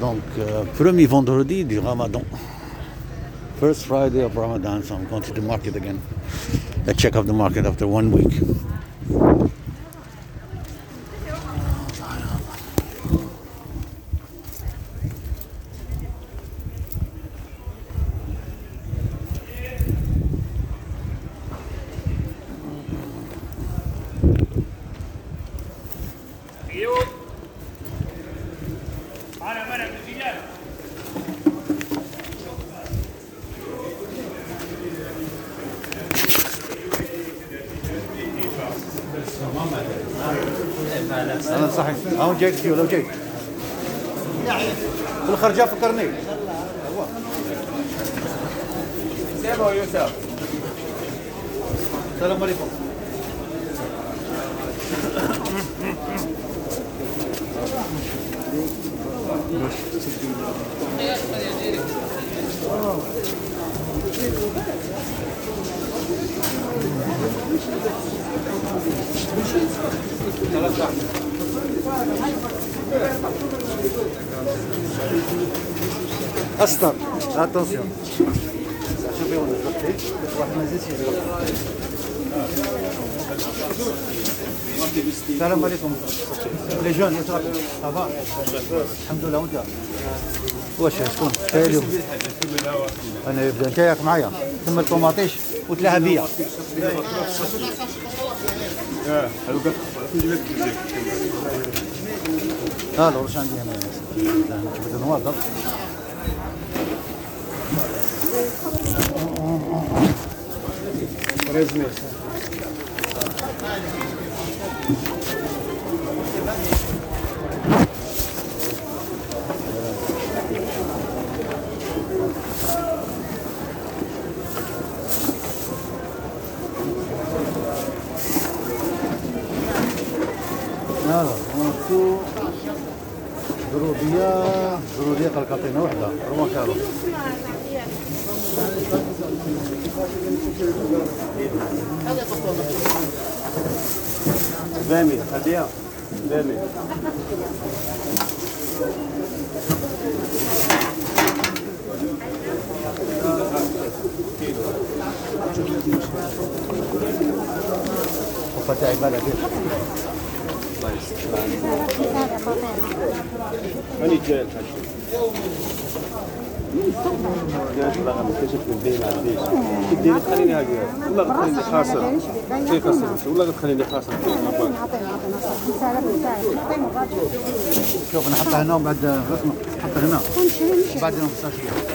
Donc, euh, premier vendredi du Ramadan. First Friday of Ramadan, so I'm going to the market again. A check of the market after one week. أنا صحيح. هون جايك فيه لو جايك؟ في الخرجه فكرني. السلام عليكم. Aslan, attention. Je vais en ajouter. Je vais السلام عليكم. لي جون صافا الحمد لله وانت واش شكون؟ اليوم أنا يبدا انت ياك معايا. ثم الطوماطيش وتلهبيه آه لو واش عندي أنا؟ جبت نواظر هذا تو ضرورية ضرورية قلقطينة وحدة. ربما كارو. بامي خليها. بامي. وفتح عبالة بيه هاني جاي شوف نحطها هنا وبعد نحطها هنا وبعدين نقصها شوية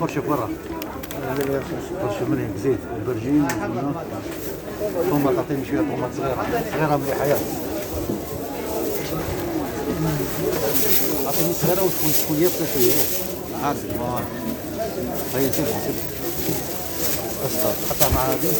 فرشة برا. فرشة مليح بزيت وجبنة طوماط تعطيني شوية طوماط صغيرة. صغيرة مليحة يا اعطيني صغيرة وتكون شوية بس شوية. عارف هيا سيبها سيبها اسطر حطها مع هذه.